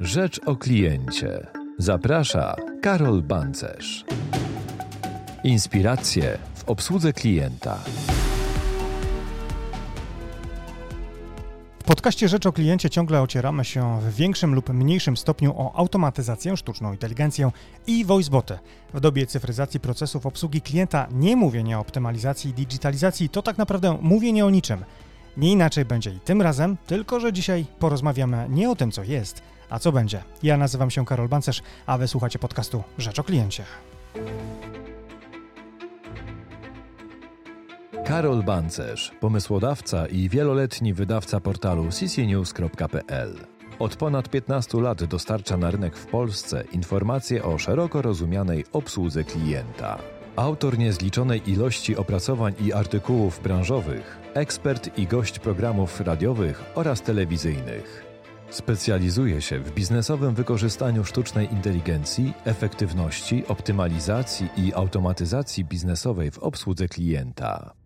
Rzecz o kliencie. Zaprasza Karol Bancerz. Inspiracje w obsłudze klienta. W podcaście Rzecz o Kliencie ciągle ocieramy się w większym lub mniejszym stopniu o automatyzację, sztuczną inteligencję i voiceboty. W dobie cyfryzacji procesów obsługi klienta nie mówienie o optymalizacji i digitalizacji to tak naprawdę mówienie o niczym. Nie inaczej będzie i tym razem, tylko że dzisiaj porozmawiamy nie o tym, co jest, a co będzie. Ja nazywam się Karol Bancerz, a wysłuchacie podcastu Rzecz o Kliencie. Karol Bancerz, pomysłodawca i wieloletni wydawca portalu ccnews.pl. Od ponad 15 lat dostarcza na rynek w Polsce informacje o szeroko rozumianej obsłudze klienta. Autor niezliczonej ilości opracowań i artykułów branżowych, ekspert i gość programów radiowych oraz telewizyjnych. Specjalizuje się w biznesowym wykorzystaniu sztucznej inteligencji, efektywności, optymalizacji i automatyzacji biznesowej w obsłudze klienta.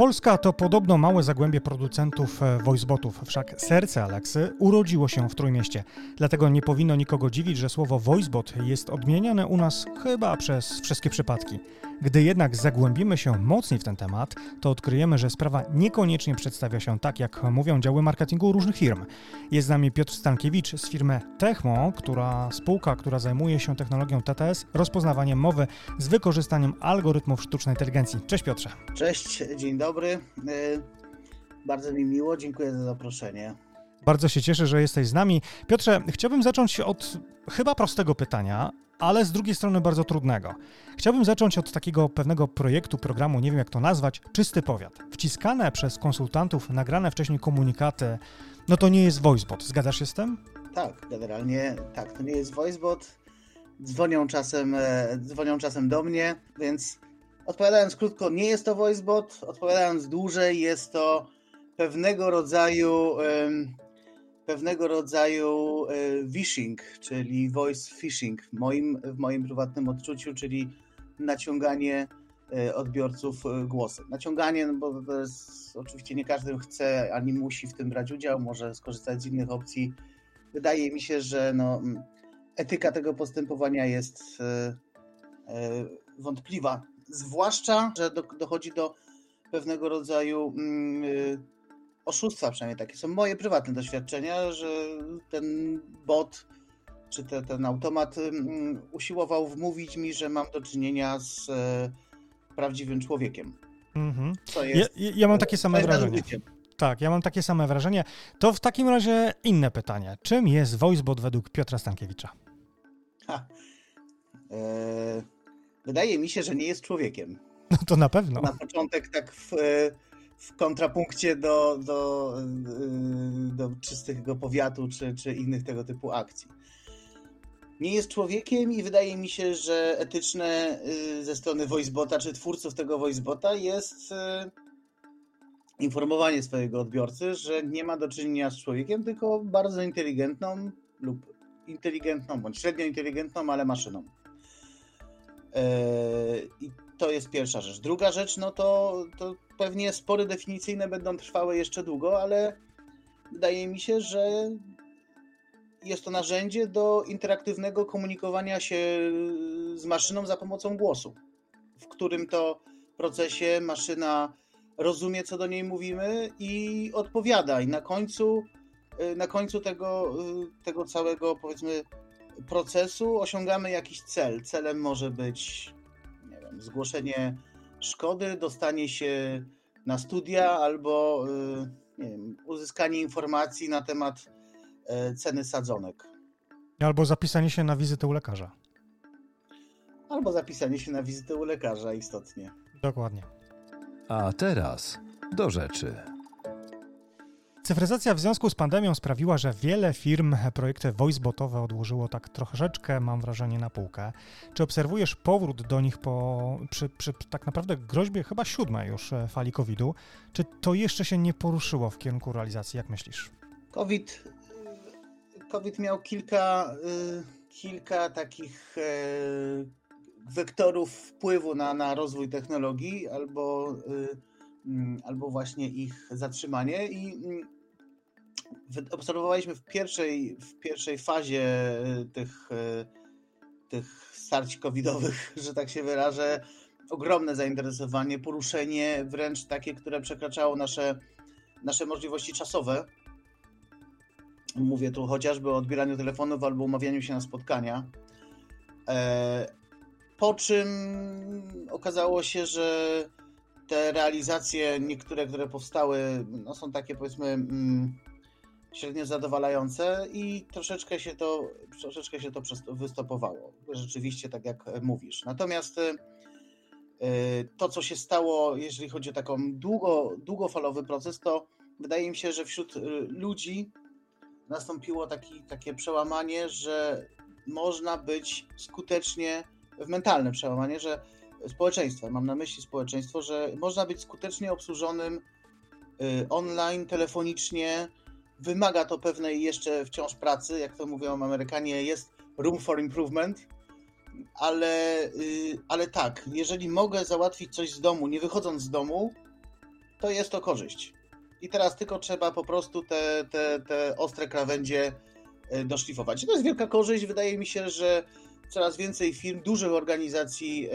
Polska to podobno małe zagłębie producentów e, voicebotów, wszak serce Aleksy urodziło się w Trójmieście. Dlatego nie powinno nikogo dziwić, że słowo voicebot jest odmieniane u nas chyba przez wszystkie przypadki. Gdy jednak zagłębimy się mocniej w ten temat, to odkryjemy, że sprawa niekoniecznie przedstawia się tak, jak mówią działy marketingu różnych firm. Jest z nami Piotr Stankiewicz z firmy Techmo, która spółka, która zajmuje się technologią TTS, rozpoznawaniem mowy z wykorzystaniem algorytmów sztucznej inteligencji. Cześć Piotrze. Cześć, dzień dobry. Y, bardzo mi miło, dziękuję za zaproszenie. Bardzo się cieszę, że jesteś z nami. Piotrze, chciałbym zacząć od chyba prostego pytania, ale z drugiej strony bardzo trudnego. Chciałbym zacząć od takiego pewnego projektu, programu, nie wiem jak to nazwać, Czysty Powiat. Wciskane przez konsultantów, nagrane wcześniej komunikaty, no to nie jest voicebot. Zgadzasz się z tym? Tak, generalnie tak, to nie jest voicebot. Dzwonią czasem, e, dzwonią czasem do mnie, więc odpowiadając krótko, nie jest to voicebot. Odpowiadając dłużej, jest to pewnego rodzaju pewnego rodzaju phishing, e, czyli voice phishing w moim, w moim prywatnym odczuciu, czyli naciąganie e, odbiorców e, głosem. Naciąganie, no bo to jest oczywiście nie każdy chce ani musi w tym brać udział, może skorzystać z innych opcji. Wydaje mi się, że no, etyka tego postępowania jest wątpliwa, zwłaszcza, że do, dochodzi do pewnego rodzaju oszustwa, przynajmniej takie są moje prywatne doświadczenia, że ten bot czy te, ten automat um, usiłował wmówić mi, że mam do czynienia z e, prawdziwym człowiekiem. Mhm. Co jest, ja, ja mam takie same wrażenie. Tak, ja mam takie same wrażenie. To w takim razie inne pytanie. Czym jest VoiceBot według Piotra Stankiewicza? Ha. E, wydaje mi się, że nie jest człowiekiem. No to na pewno. Na początek tak w, e, w kontrapunkcie do, do, y, do czystego powiatu czy, czy innych tego typu akcji. Nie jest człowiekiem i wydaje mi się, że etyczne y, ze strony voicebota czy twórców tego voicebota jest y, informowanie swojego odbiorcy, że nie ma do czynienia z człowiekiem, tylko bardzo inteligentną lub inteligentną, bądź średnio inteligentną, ale maszyną. I to jest pierwsza rzecz. Druga rzecz, no to, to pewnie spory definicyjne będą trwały jeszcze długo, ale wydaje mi się, że jest to narzędzie do interaktywnego komunikowania się z maszyną za pomocą głosu, w którym to procesie maszyna rozumie, co do niej mówimy i odpowiada. I na końcu, na końcu tego, tego całego, powiedzmy, procesu osiągamy jakiś cel. Celem może być wiem, zgłoszenie szkody, dostanie się na studia albo y, nie wiem, uzyskanie informacji na temat e, ceny sadzonek. Albo zapisanie się na wizytę u lekarza. Albo zapisanie się na wizytę u lekarza, istotnie. Dokładnie. A teraz do rzeczy. Cyfryzacja w związku z pandemią sprawiła, że wiele firm projekty voicebotowe odłożyło tak troszeczkę, mam wrażenie, na półkę. Czy obserwujesz powrót do nich po, przy, przy tak naprawdę groźbie chyba siódmej już e, fali COVID-u? Czy to jeszcze się nie poruszyło w kierunku realizacji? Jak myślisz? COVID, COVID miał kilka, y, kilka takich e, wektorów wpływu na, na rozwój technologii albo y, albo właśnie ich zatrzymanie i mm, obserwowaliśmy w pierwszej, w pierwszej fazie tych, tych starć covidowych, że tak się wyrażę, ogromne zainteresowanie, poruszenie, wręcz takie, które przekraczało nasze, nasze możliwości czasowe. Mówię tu chociażby o odbieraniu telefonów albo umawianiu się na spotkania. E, po czym okazało się, że te realizacje, niektóre, które powstały, no są takie powiedzmy mm, średnio zadowalające i troszeczkę się to, troszeczkę się to wystopowało. Rzeczywiście, tak jak mówisz. Natomiast e, to, co się stało, jeżeli chodzi o taką długo, długofalowy proces, to wydaje mi się, że wśród e, ludzi nastąpiło taki, takie przełamanie, że można być skutecznie, w mentalne przełamanie, że społeczeństwa, mam na myśli społeczeństwo, że można być skutecznie obsłużonym y, online, telefonicznie. Wymaga to pewnej jeszcze wciąż pracy, jak to mówią Amerykanie, jest room for improvement, ale, y, ale tak, jeżeli mogę załatwić coś z domu, nie wychodząc z domu, to jest to korzyść. I teraz tylko trzeba po prostu te, te, te ostre krawędzie y, doszlifować. To jest wielka korzyść. Wydaje mi się, że coraz więcej firm, dużych organizacji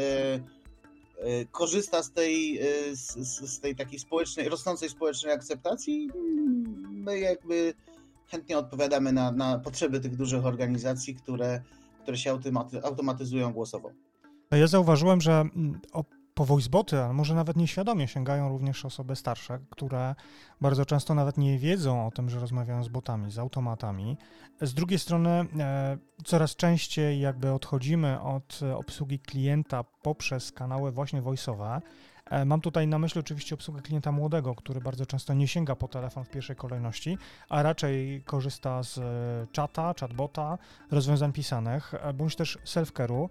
korzysta z tej, e, z, z, tej takiej społecznej, rosnącej społecznej akceptacji. My jakby chętnie odpowiadamy na, na potrzeby tych dużych organizacji, które, które się automaty, automatyzują głosowo. Ja zauważyłem, że mm, po voiceboty, ale może nawet nieświadomie sięgają również osoby starsze, które bardzo często nawet nie wiedzą o tym, że rozmawiają z botami, z automatami. Z drugiej strony e, coraz częściej jakby odchodzimy od obsługi klienta poprzez kanały właśnie voiceowe. E, mam tutaj na myśli oczywiście obsługę klienta młodego, który bardzo często nie sięga po telefon w pierwszej kolejności, a raczej korzysta z e, czata, chatbota, rozwiązań pisanych, e, bądź też self-care'u.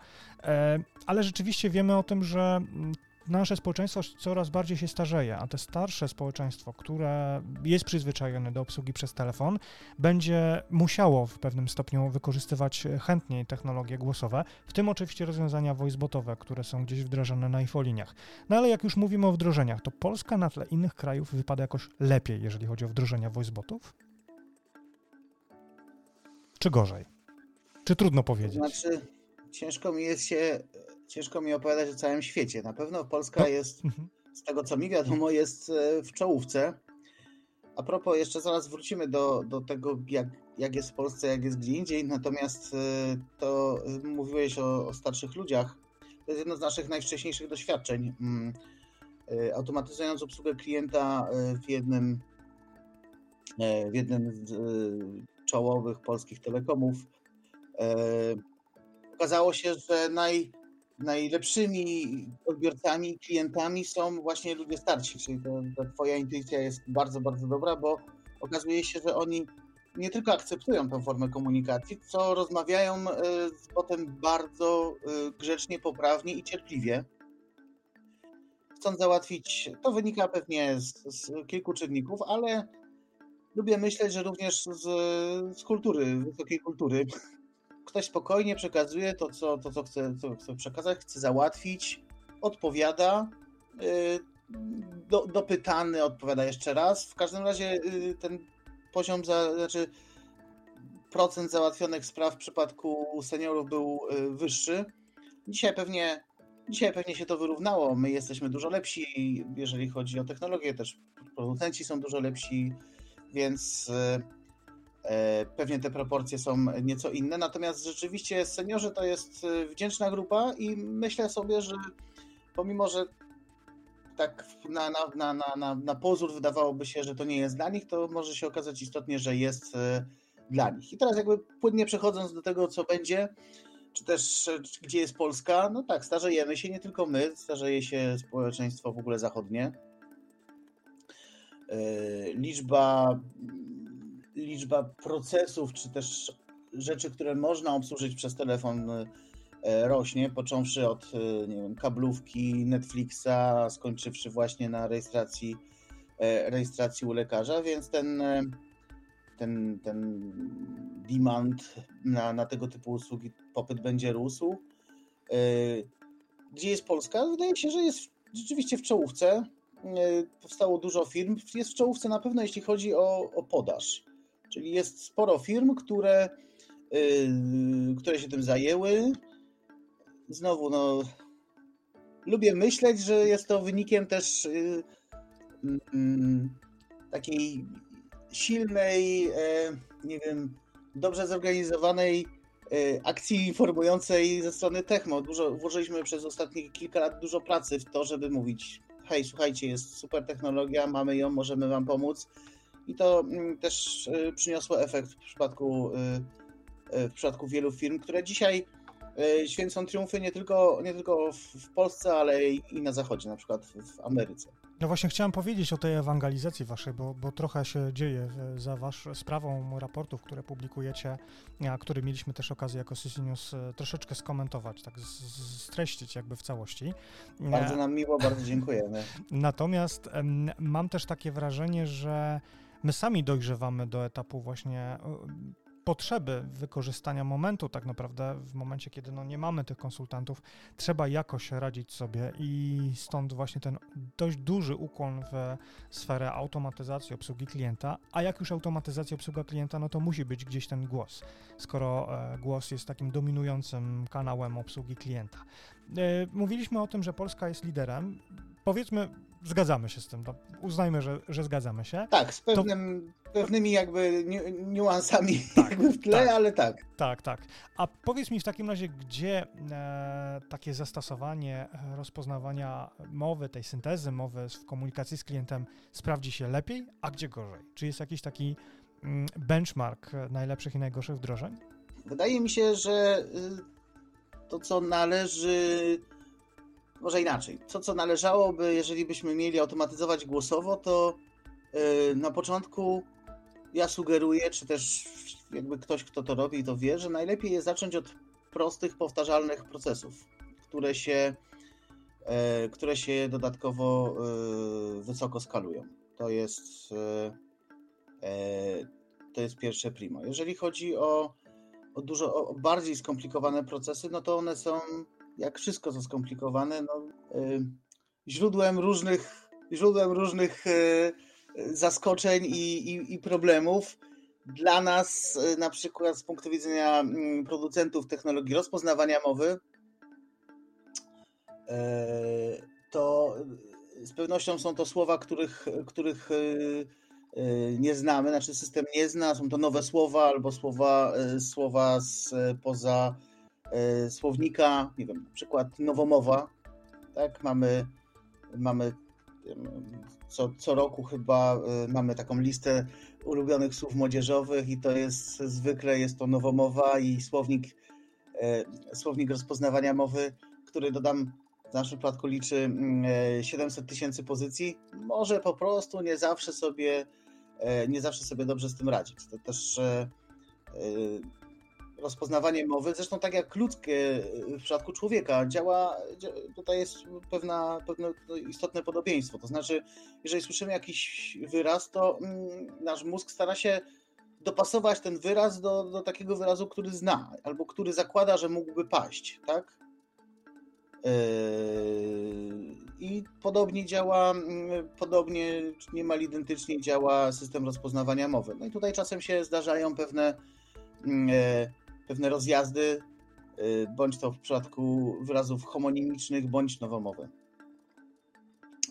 Ale rzeczywiście wiemy o tym, że mm, nasze społeczeństwo coraz bardziej się starzeje, a te starsze społeczeństwo, które jest przyzwyczajone do obsługi przez telefon, będzie musiało w pewnym stopniu wykorzystywać chętniej technologie głosowe, w tym oczywiście rozwiązania voicebotowe, które są gdzieś wdrażane na infoliniach. No ale jak już mówimy o wdrożeniach, to Polska na tle innych krajów wypada jakoś lepiej, jeżeli chodzi o wdrożenia voicebotów? Czy gorzej? Czy trudno powiedzieć? Znaczy, ciężko mi jest się ciężko mi opowiadać o całym świecie. Na pewno Polska no. jest, mhm. z tego co mi wiadomo, jest e, w czołówce. A propos, jeszcze zaraz wrócimy do, do tego, jak, jak jest w Polsce, jak jest gdzie indziej. Natomiast e, to e, mówiłeś o, o starszych ludziach. To jest jedno z naszych najwcześniejszych doświadczeń. Mm, automatyzując obsługę klienta w jednym, w jednym z czołowych polskich telekomów, okazało się, że naj, najlepszymi odbiorcami, klientami są właśnie ludzie starsi, czyli to, to twoja intuicja jest bardzo, bardzo dobra, bo okazuje się, że oni nie tylko akceptują tę formę komunikacji, co rozmawiają e, z potem bardzo e, grzecznie, poprawnie i cierpliwie. Chcąc załatwić, to wynika pewnie z, z kilku czynników, ale lubię myśleć, że również z, z kultury, wysokiej kultury, ktoś spokojnie przekazuje to, co, to, co, chce, co chce przekazać, chce załatwić, odpowiada, y, do, dopytany odpowiada jeszcze raz. W każdym razie y, ten poziom, za, znaczy procent załatwionych spraw w przypadku seniorów był y, wyższy. Dzisiaj pewnie, dzisiaj pewnie się to wyrównało. My jesteśmy dużo lepsi, jeżeli chodzi o technologię, też producenci są dużo lepsi, więc pewnie te proporcje są nieco inne, natomiast rzeczywiście seniorzy to jest e, wdzięczna grupa i myślę sobie, że pomimo, że tak na, na, na, na, na pozór wydawałoby się, że to nie jest dla nich, to może się okazać istotnie, że jest e, dla nich. I teraz jakby płynnie przechodząc do tego, co będzie, czy też gdzie jest Polska, no tak, starzejemy się, nie tylko my, starzeje się społeczeństwo w ogóle zachodnie. Liczba liczba procesów, czy też rzeczy, które można obsłużyć przez telefon e, rośnie, począwszy od e, nie wiem, kablówki, Netflixa, skończywszy właśnie na rejestracji, e, rejestracji u lekarza, więc ten, ten, ten demand na, na tego typu usługi, popyt będzie rósł. Gdzie jest Polska? Wydaje się, że jest rzeczywiście w czołówce. powstało dużo firm. Jest w czołówce na pewno, jeśli chodzi o, o podaż. Czyli jest sporo firm, które, które się tym zajęły. Znowu, no, lubię myśleć, że jest to wynikiem też takiej silnej, nie wiem, dobrze zorganizowanej Y, akcji informującej ze strony Techmo. Dużo, włożyliśmy przez ostatnie kilka lat dużo pracy w to, żeby mówić hej, słuchajcie, jest super technologia, mamy ją, możemy wam pomóc. I to mm, też y, przyniosło efekt w przypadku, y, w przypadku wielu firm, które dzisiaj święcą triumfy nie tylko, nie tylko w Polsce, ale i na zachodzie, na przykład w Ameryce. No właśnie chciałem powiedzieć o tej ewangelizacji waszej, bo, bo trochę się dzieje za wasz sprawą raportów, które publikujecie, a które mieliśmy też okazję jako CC News e, troszeczkę skomentować, tak streścić jakby w całości. Bardzo nam miło, bardzo dziękujemy. Natomiast mam też takie wrażenie, że my sami dojrzewamy do etapu właśnie potrzeby wykorzystania momentu, tak naprawdę w momencie, kiedy no nie mamy tych konsultantów, trzeba jakoś radzić sobie i stąd właśnie ten dość duży ukłon w sferę automatyzacji obsługi klienta, a jak już automatyzacja obsługa klienta, no to musi być gdzieś ten głos, skoro e, głos jest takim dominującym kanałem obsługi klienta. E, mówiliśmy o tym, że Polska jest liderem. Powiedzmy, zgadzamy się z tym. No, uznajmy, że, że zgadzamy się. Tak, z pewnym, to... pewnymi jakby niuansami tak, jakby w tle, tak, ale tak. Tak, tak. A powiedz mi w takim razie, gdzie e, takie zastosowanie e, rozpoznawania mowy, tej syntezy mowy w komunikacji z klientem sprawdzi się lepiej, a gdzie gorzej? Czy jest jakiś taki mm, benchmark najlepszych i najgorszych wdrożeń? Wydaje mi się, że y, to, co należy może inaczej. To, co należałoby, jeżeli byśmy mieli automatyzować głosowo, to yy, na początku ja sugeruję, czy też jakby ktoś, kto to robi, to wie, że najlepiej jest zacząć od prostych, powtarzalnych procesów, które się, yy, które się dodatkowo yy, wysoko skalują. To jest, to jest pierwsze primo. Jeżeli chodzi o, o dużo o bardziej skomplikowane procesy, no to one są jak wszystko co skomplikowane, no, y, źródłem różnych, źródłem różnych y, zaskoczeń i, i, i problemów. Dla nas, y, na przykład z punktu widzenia mm, producentów technologii rozpoznawania mowy, to z pewnością są to słowa, których, których nie znamy, znaczy system nie zna, są to nowe słowa albo słowa, słowa z poza E, słownika, nie wiem, na przykład nowomowa, tak, mamy, mamy co, co roku chyba e, mamy taką listę ulubionych słów młodzieżowych i to jest zwykle jest to nowomowa i słownik, e, słownik rozpoznawania mowy, który dodam w naszym przypadku liczy 700 mm, tysięcy pozycji, może po prostu nie zawsze sobie nie zawsze sobie dobrze z tym radzić. To też rozpoznawanie mowy, zresztą tak jak ludzkie w przypadku człowieka, działa, tutaj jest pewna, pewne istotne podobieństwo. To znaczy, jeżeli słyszymy jakiś wyraz, to mm, nasz mózg stara się dopasować ten wyraz do, do takiego wyrazu, który zna, albo który zakłada, że mógłby paść, tak? Yy, I podobnie działa, mm, podobnie, niemal identycznie działa system rozpoznawania mowy. No i tutaj czasem się zdarzają pewne mm, pewne rozjazdy, y, bądź to w przypadku wyrazów homonimicznych, bądź nowomowy.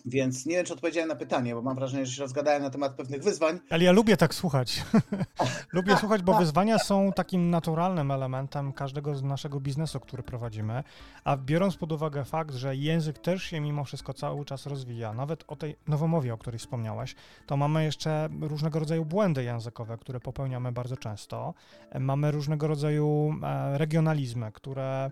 Więc nie wiem, czy odpowiedziałem na pytanie, bo mam wrażenie, że się rozgadałem na temat pewnych wyzwań. Ale ja lubię tak słuchać. lubię słuchać, bo wyzwania są takim naturalnym elementem każdego z naszego biznesu, który prowadzimy. A biorąc pod uwagę fakt, że język też się mimo wszystko cały czas rozwija, nawet o tej nowomowie, o której wspomniałeś, to mamy jeszcze różnego rodzaju błędy językowe, które popełniamy bardzo często. Mamy różnego rodzaju e, regionalizmy, które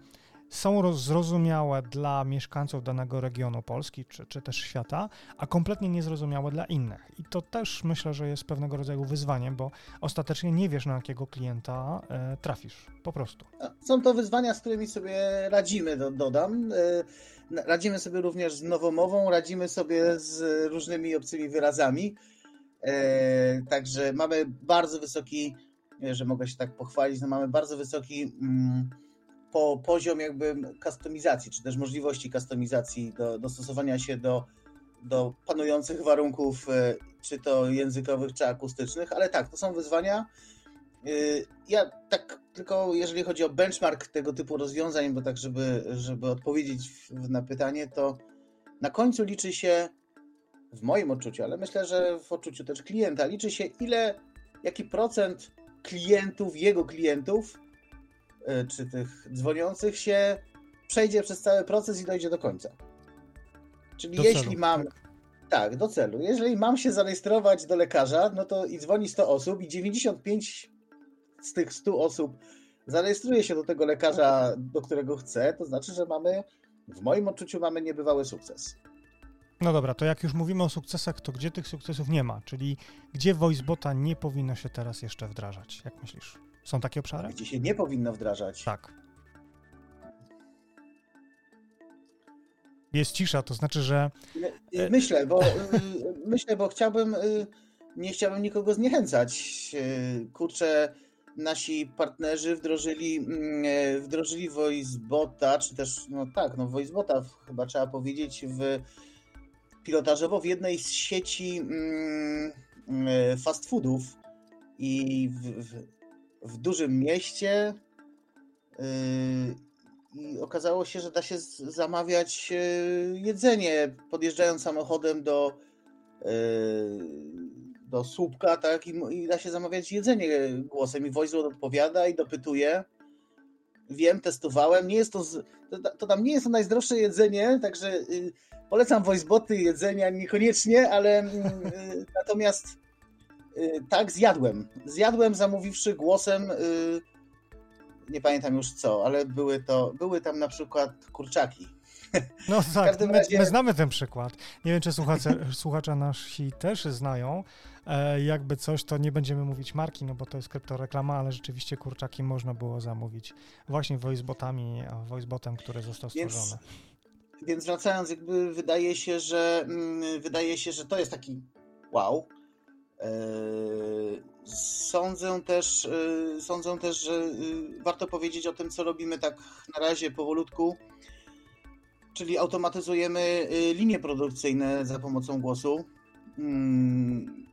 są zrozumiałe dla mieszkańców danego regionu Polski czy, czy też świata, a kompletnie niezrozumiałe dla innych. I to też myślę, że jest pewnego rodzaju wyzwaniem, bo ostatecznie nie wiesz, na jakiego klienta e, trafisz. Po prostu. Są to wyzwania, z którymi sobie radzimy, do, dodam. E, radzimy sobie również z nowomową, radzimy sobie z różnymi obcymi wyrazami. E, także mamy bardzo wysoki, że mogę się tak pochwalić, no mamy bardzo wysoki. Mm, po poziom jakby kustomizacji, czy też możliwości kustomizacji, do, dostosowania się do, do panujących warunków, e, czy to językowych, czy akustycznych, ale tak, to są wyzwania. Ja tak tylko, jeżeli chodzi o benchmark tego typu rozwiązań, bo tak, żeby, żeby odpowiedzieć na pytanie, to na końcu liczy się, w moim odczuciu, ale myślę, że w odczuciu też klienta, liczy się ile, jaki procent klientów, jego klientów, czy tych dzwoniących się przejdzie przez cały proces i dojdzie do końca. Czyli do jeśli celu, mam. Tak. tak, do celu. Jeżeli mam się zarejestrować do lekarza, no to i dzwoni 100 osób, i 95 z tych 100 osób zarejestruje się do tego lekarza, do którego chcę, to znaczy, że mamy, w moim odczuciu, mamy niebywały sukces. No dobra, to jak już mówimy o sukcesach, to gdzie tych sukcesów nie ma? Czyli gdzie VoiceBota nie powinno się teraz jeszcze wdrażać? Jak myślisz? Są takie obszary? Gdzie się nie powinno wdrażać? Tak. jest cisza, to znaczy, że. E, myślę, bo myślę, bo chciałbym, y, nie chciałbym nikogo zniechęcać. Y, kurczę, nasi partnerzy wdrożyli, mm, e, wdrożyli VoiceBota, czy też, no tak, no VoiceBota chyba trzeba powiedzieć, w pilotażowo w jednej z sieci mm, e, fast foodów i w, w, w dużym mieście y, i okazało się, że da się zamawiać e, jedzenie, podjeżdżając samochodem do, e, do słupka, tak, i, i da się zamawiać jedzenie głosem. I Voice odpowiada i dopytuje. Wiem, testowałem. Nie jest to, to, to tam nie jest to najzdrowsze jedzenie, także polecam voiceboty jedzenia niekoniecznie, ale y, natomiast tak, zjadłem. Zjadłem zamówiwszy głosem nie pamiętam już co, ale były to, były tam na przykład kurczaki. No tak, my, razie... my, znamy ten przykład. Nie wiem, czy słuchacze, słuchacze nasi też znają. E, jakby coś, to nie będziemy mówić marki, no bo to jest kryptoreklama, ale rzeczywiście kurczaki można było zamówić właśnie voicebotami, voicebotem, który został stworzony. Więc, więc wracając, jakby wydaje się, że mm, wydaje się, że to jest taki wow, sądzę też, yy, sądzę też, że yy, warto powiedzieć o tym, co robimy tak na razie powolutku, czyli automatyzujemy linie produkcyjne za pomocą głosu.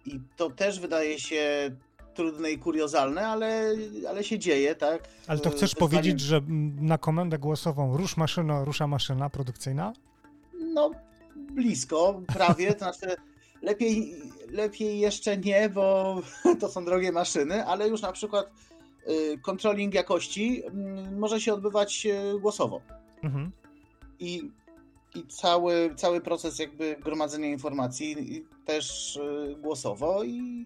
I to też wydaje się trudne i kuriozalne, ale, ale się dzieje, tak? Ale to chcesz powiedzieć, że na komendę głosową rusz maszyna, rusza maszyna produkcyjna? No, blisko, prawie. To znaczy, Lepiej, lepiej jeszcze nie, bo to są drogie maszyny, ale już na przykład y, controlling jakości mm, może się odbywać y, głosowo. Mhm. I, i cały, cały proces jakby gromadzenia informacji też y, głosowo i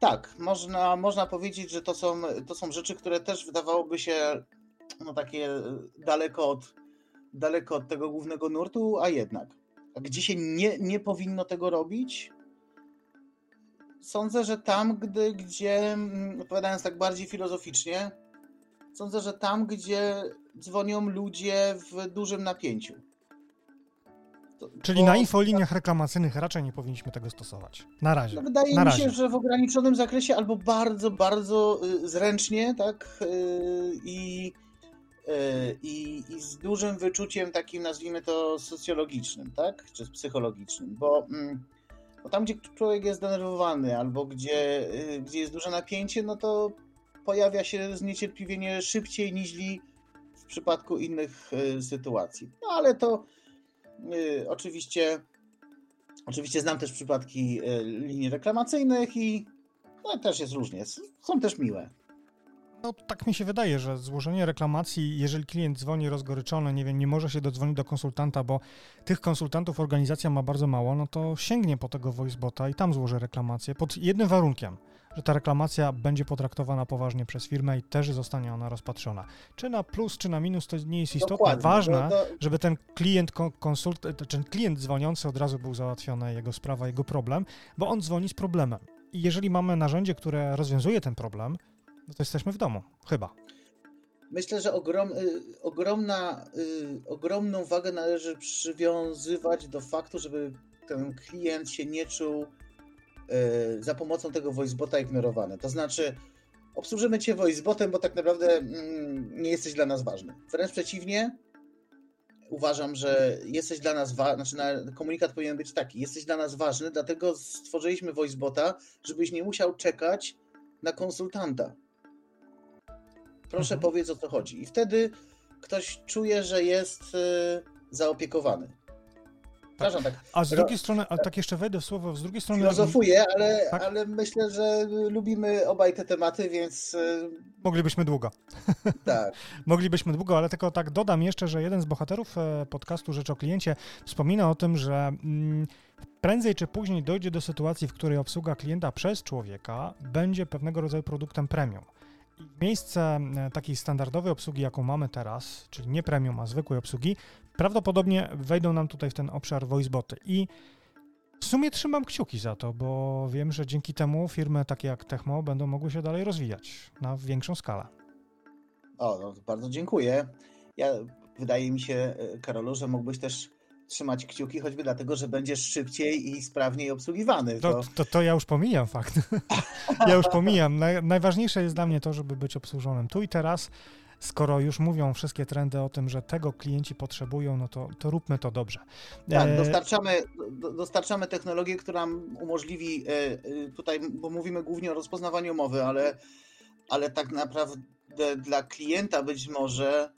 tak, można, można powiedzieć, że to są, to są rzeczy, które też wydawałoby się no takie daleko od, daleko od tego głównego nurtu, a jednak. Gdzie się nie, nie powinno tego robić? Sądzę, że tam, gdy, gdzie, mm, odpowiadając tak bardziej filozoficznie, sądzę, że tam, gdzie dzwonią ludzie w dużym napięciu. To, Czyli bo... na infoliniach reklamacyjnych raczej nie powinniśmy tego stosować. Na razie. No wydaje na mi razie. się, że w ograniczonym zakresie albo bardzo, bardzo y, zręcznie, tak? Y, I E, i, i, z dużym wyczuciem takim, nazwijmy to socjologicznym, tak? Czy psychologicznym, bo, mm, bo tam, gdzie człowiek jest zdenerwowany albo gdzie, y, gdzie jest duże napięcie, no to pojawia się zniecierpliwienie szybciej niż w przypadku innych y, sytuacji. No ale to y, oczywiście oczywiście znam też przypadki linii reklamacyjnych i no, też jest różnie. Są też miłe. No tak mi się wydaje, że złożenie reklamacji, jeżeli klient dzwoni rozgoryczony, nie wiem, nie może się dodzwonić do konsultanta, bo tych konsultantów organizacja ma bardzo mało, no to sięgnie po tego voicebota i tam złoży reklamację pod jednym warunkiem, że ta reklamacja będzie potraktowana poważnie przez firmę i też zostanie ona rozpatrzona. Czy na plus, czy na minus, to nie jest istotne. Dokładnie, Ważne, to... żeby ten klient konsult, ten klient dzwoniący od razu był załatwiony, jego sprawa, jego problem, bo on dzwoni z problemem. I jeżeli mamy narzędzie, które rozwiązuje ten problem, no to jesteśmy w domu, chyba. Myślę, że ogrom, y, ogromna, y, ogromną wagę należy przywiązywać do faktu, żeby ten klient się nie czuł y, za pomocą tego voicebota ignorowany. To znaczy, obsłużymy cię voicebotem, bo tak naprawdę mm, nie jesteś dla nas ważny. Wręcz przeciwnie, uważam, że jesteś dla nas ważny, znaczy komunikat powinien być taki, jesteś dla nas ważny, dlatego stworzyliśmy voicebota, żebyś nie musiał czekać na konsultanta. Proszę mhm. powiedz o co chodzi. I wtedy ktoś czuje, że jest y, zaopiekowany. Przepraszam, tak. A z drugiej strony, a tak jeszcze wejdę w słowo, z drugiej strony... Filozofuję, ale, tak? ale myślę, że lubimy obaj te tematy, więc... Y, Moglibyśmy długo. Tak. Moglibyśmy długo, ale tylko tak dodam jeszcze, że jeden z bohaterów e, podcastu Rzecz o Kliencie wspomina o tym, że mm, prędzej czy później dojdzie do sytuacji, w której obsługa klienta przez człowieka będzie pewnego rodzaju produktem premium. Miejsce e, takiej standardowej obsługi, jaką mamy teraz, czyli nie premium, a zwykłej obsługi, prawdopodobnie wejdą nam tutaj w ten obszar voiceboty. I w sumie trzymam kciuki za to, bo wiem, że dzięki temu firmy takie jak Techmo będą mogły się dalej rozwijać na większą skalę. O, no, bardzo dziękuję. Ja, wydaje mi się, e, Karolu, że mógłbyś też trzymać kciuki, choćby dlatego, że będziesz szybciej i sprawniej obsługiwany. To, to, to, to ja już pomijam fakt. ja już pomijam. Naj, najważniejsze jest dla mnie to, żeby być obsłużonym tu i teraz. Skoro już mówią wszystkie trendy o tym, że tego klienci potrzebują, no to, to róbmy to dobrze. Tak, e, dostarczamy, dostarczamy technologię, która umożliwi, e, e, tutaj, bo mówimy głównie o rozpoznawaniu mowy, ale, ale tak naprawdę dla klienta być może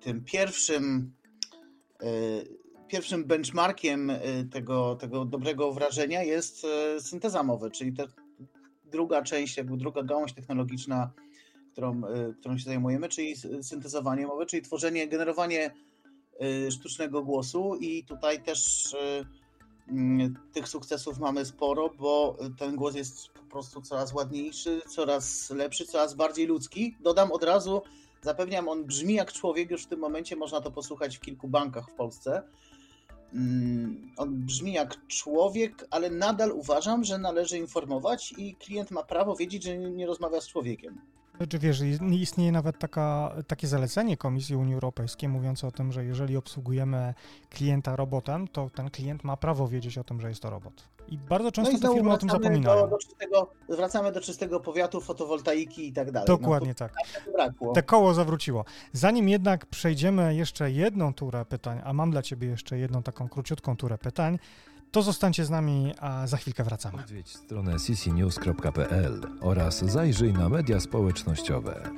tym pierwszym pierwszym benchmarkiem y, tego, tego dobrego wrażenia jest y, synteza mowy, czyli ta druga część, jakby druga gałąź technologiczna, którą, którą się zajmujemy, czyli syntezowanie mowy, czyli tworzenie, generowanie sztucznego głosu i tutaj też mm, tych sukcesów mamy sporo, bo ten głos jest po prostu coraz ładniejszy, coraz lepszy, coraz bardziej ludzki. Dodam od razu, Zapewniam, on brzmi jak człowiek, już w tym momencie można to posłuchać w kilku bankach w Polsce. Mm, on brzmi jak człowiek, ale nadal uważam, że należy informować i klient ma prawo wiedzieć, że nie rozmawia z człowiekiem. Czy wiesz, istnieje nawet taka, takie zalecenie Komisji Unii Europejskiej mówiące o tym, że jeżeli obsługujemy klienta robotem, to ten klient ma prawo wiedzieć o tym, że jest to robot. I bardzo często no i te firmy o tym zapominają. Do, do czystego, wracamy do czystego powiatu, fotowoltaiki i tak dalej. Dokładnie no, tak. Te koło zawróciło. Zanim jednak przejdziemy jeszcze jedną turę pytań, a mam dla Ciebie jeszcze jedną taką króciutką turę pytań, to zostańcie z nami, a za chwilkę wracamy. Odwiedź stronę ccnews.pl oraz zajrzyj na media społecznościowe.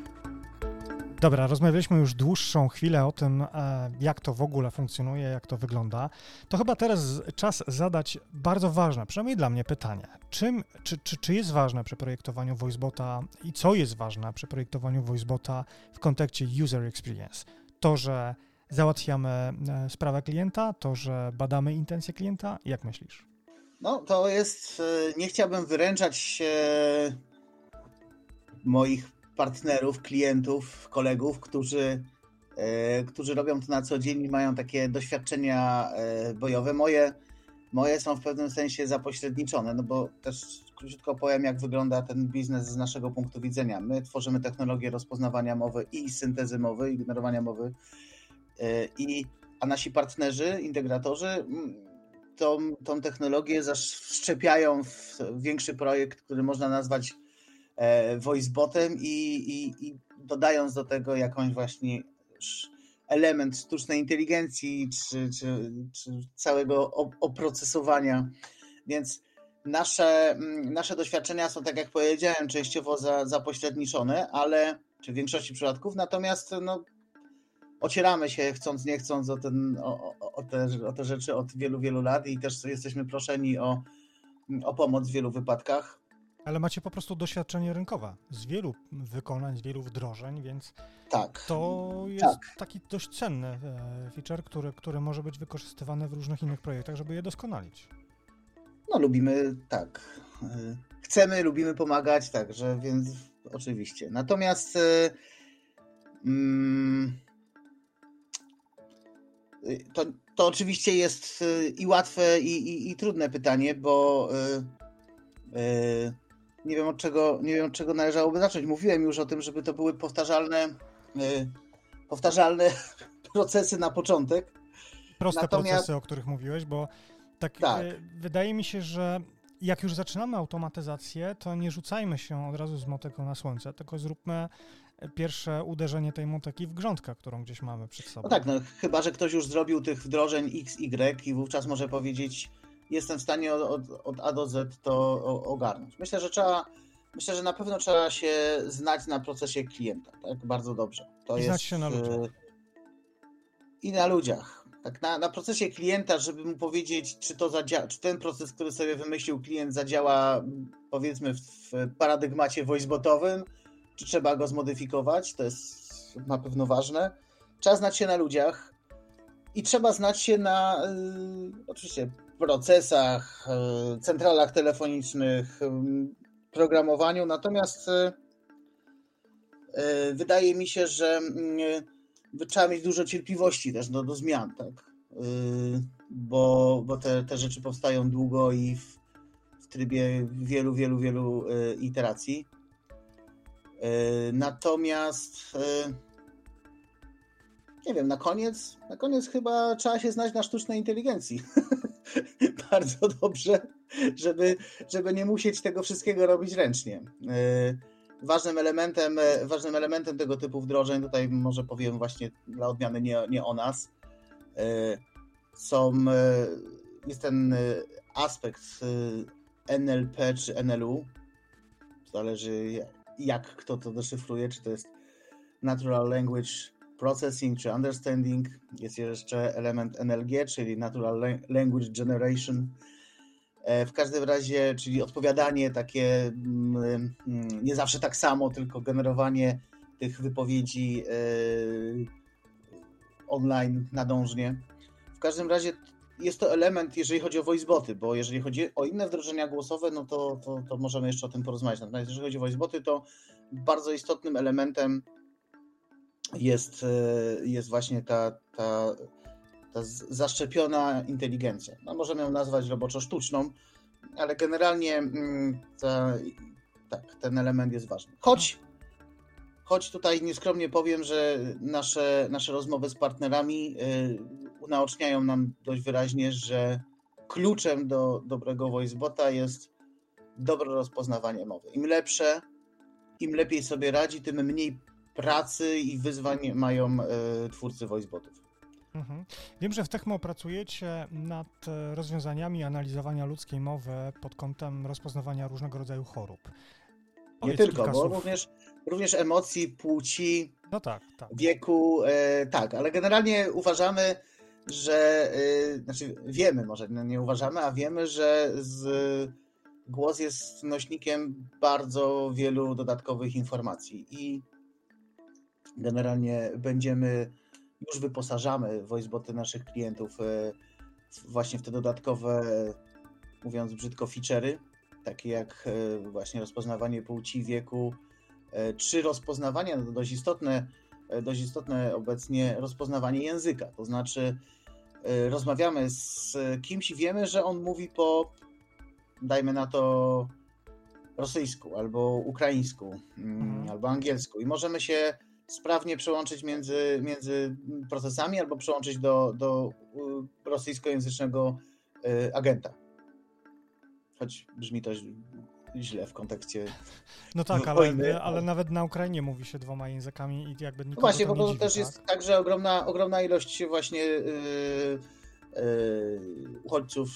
Dobra, rozmawialiśmy już dłuższą chwilę o tym, e, jak to w ogóle funkcjonuje, jak to wygląda. To chyba teraz czas zadać bardzo ważne, przynajmniej dla mnie, pytanie. Czym, czy, czy, czy jest ważne przy projektowaniu VoiceBota i co jest ważne przy projektowaniu VoiceBota w kontekście user experience? To, że załatwiamy e, sprawę klienta, to, że badamy intencje klienta? Jak myślisz? No, to jest. E, nie chciałbym wyręczać moich partnerów, klientów, kolegów, którzy, e, którzy robią to na co dzień i mają takie doświadczenia bojowe. Moje, moje są w pewnym sensie zapośredniczone, no bo też króciutko powiem, jak wygląda ten biznes z naszego punktu widzenia. My tworzymy technologię rozpoznawania mowy i syntezy mowy, i generowania mowy, i, a nasi partnerzy, integratorzy tą, tą technologię zaszczepiają w większy projekt, który można nazwać E, voicebotem i, i, i dodając do tego jakąś właśnie element sztucznej inteligencji czy, czy, czy całego oprocesowania. Więc nasze, nasze doświadczenia są, tak jak powiedziałem, częściowo za, zapośredniczone, ale czy w większości przypadków, natomiast no, ocieramy się chcąc, nie chcąc o, ten, o, o, te, o te rzeczy od wielu, wielu lat i też jesteśmy proszeni o, o pomoc w wielu wypadkach. Ale macie po prostu doświadczenie rynkowe z wielu wykonań, z wielu wdrożeń, więc tak. to jest tak. taki dość cenny e, feature, który, który może być wykorzystywany w różnych innych projektach, żeby je doskonalić. No lubimy, tak. E, chcemy, lubimy pomagać, także więc oczywiście. Natomiast e, mm, to, to oczywiście jest i łatwe, i, i, i trudne pytanie, bo nie wiem od czego, nie wiem od czego należałoby zacząć. Mówiłem już o tym, żeby to były powtarzalne, y, powtarzalne procesy na początek. Proste Natomiast... procesy, o których mówiłeś, bo tak, tak. Y, wydaje mi się, że jak już zaczynamy automatyzację, to nie rzucajmy się od razu z motyką na słońce, tylko zróbmy pierwsze uderzenie tej motyki w grządkę, którą gdzieś mamy przed sobą. No tak, no, chyba że ktoś już zrobił tych wdrożeń X, Y i wówczas może powiedzieć, jestem w stanie od, od, od A do Z to ogarnąć. Myślę, że trzeba, myślę, że na pewno trzeba się znać na procesie klienta, tak? Bardzo dobrze. To I jest, znać się na ludziach. Y, I na ludziach. Tak, na, na procesie klienta, żeby mu powiedzieć, czy, to zadziała, czy ten proces, który sobie wymyślił klient, zadziała powiedzmy w paradygmacie voicebotowym, czy trzeba go zmodyfikować, to jest na pewno ważne. Trzeba znać się na ludziach i trzeba znać się na y, oczywiście procesach, y, centralach telefonicznych, y, programowaniu, natomiast y, y, wydaje mi się, że y, trzeba mieć dużo cierpliwości też do, do zmian, tak? bo, bo te, te rzeczy powstają długo i w, w trybie wielu, wielu, wielu iteracji. Natomiast nie wiem, na koniec, na koniec chyba trzeba się znać na sztucznej inteligencji. Bardzo dobrze, żeby, żeby nie musieć tego wszystkiego robić ręcznie. Ważnym elementem, ważnym elementem tego typu wdrożeń, tutaj może powiem właśnie dla odmiany nie, nie o nas, są, jest ten aspekt NLP czy NLU, zależy jak kto to deszyfruje, czy to jest Natural Language Processing czy Understanding. Jest jeszcze element NLG, czyli Natural Language Generation. E, w każdym razie, czyli odpowiadanie takie mm, mm, nie zawsze tak samo, tylko generowanie tych wypowiedzi e, online nadążnie. W każdym razie jest to element, jeżeli chodzi o voiceboty, bo jeżeli chodzi o inne wdrożenia głosowe, no to, to, to możemy jeszcze o tym porozmawiać. Natomiast jeżeli chodzi o voiceboty, to bardzo istotnym elementem jest, e, jest właśnie ta, ta, ta zaszczepiona inteligencja. No, możemy ją nazwać roboczo sztuczną, ale generalnie mm, ta, tak, ten element jest ważny. Choć, choć tutaj nieskromnie powiem, że nasze, nasze rozmowy z partnerami y, unaoczniają nam dość wyraźnie, że kluczem do dobrego voicebota jest dobre rozpoznawanie mowy. Im lepsze, im lepiej sobie radzi, tym mniej pracy i wyzwań mają y, twórcy voicebotów. Mhm. Wiem, że w Techmo pracujecie nad e, rozwiązaniami analizowania ludzkiej mowy pod kątem rozpoznawania różnego rodzaju chorób. Powiedz Nie tylko, bo również, również emocji, płci, no tak, tak. wieku, e, tak, ale generalnie uważamy, że, y, znaczy wiemy, może nie uważamy, a wiemy, że z, głos jest nośnikiem bardzo wielu dodatkowych informacji i generalnie będziemy, już wyposażamy voiceboty naszych klientów e, właśnie w te dodatkowe, mówiąc brzydko, feature'y, takie jak e, właśnie rozpoznawanie płci, wieku, czy rozpoznawanie, no dość istotne, dość istotne obecnie rozpoznawanie języka, to znaczy Y, rozmawiamy z kimś i wiemy, że on mówi po, dajmy na to, rosyjsku, albo ukraińsku, mm, mhm. albo angielsku i możemy się sprawnie przełączyć między, między procesami albo przełączyć do, do y, rosyjskojęzycznego y, agenta. Choć brzmi to źle w kontekście. No tak, ale, ale nawet na Ukrainie mówi się dwoma językami i jakby nikogo no Właśnie, bo to dziwi, też tak? jest tak, że ogromna, ogromna ilość właśnie yy, yy, uchodźców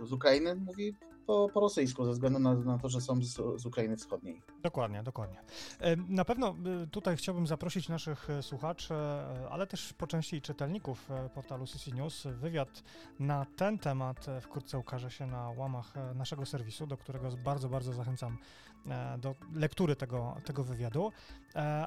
yy, z Ukrainy mówi po, po rosyjsku, ze względu na, na to, że są z, z, Ukrainy Wschodniej. Dokładnie, dokładnie. E, na pewno e, tutaj chciałbym zaprosić naszych e, słuchaczy, ale też po części czytelników portalu CC News. Wywiad na ten temat wkrótce ukaże się na łamach naszego serwisu, do którego bardzo, bardzo zachęcam do lektury tego, tego wywiadu.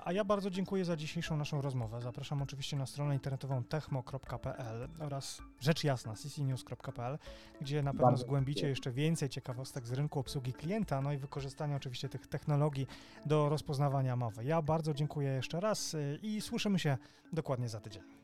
A ja bardzo dziękuję za dzisiejszą naszą rozmowę. Zapraszam oczywiście na stronę internetową techmo.pl oraz rzecz jasna ccnews.pl, gdzie na pewno zgłębicie jeszcze więcej ciekawostek z rynku obsługi klienta, no i wykorzystania oczywiście tych technologii do rozpoznawania mowy. Ja bardzo dziękuję jeszcze raz y, i słyszymy się dokładnie za tydzień.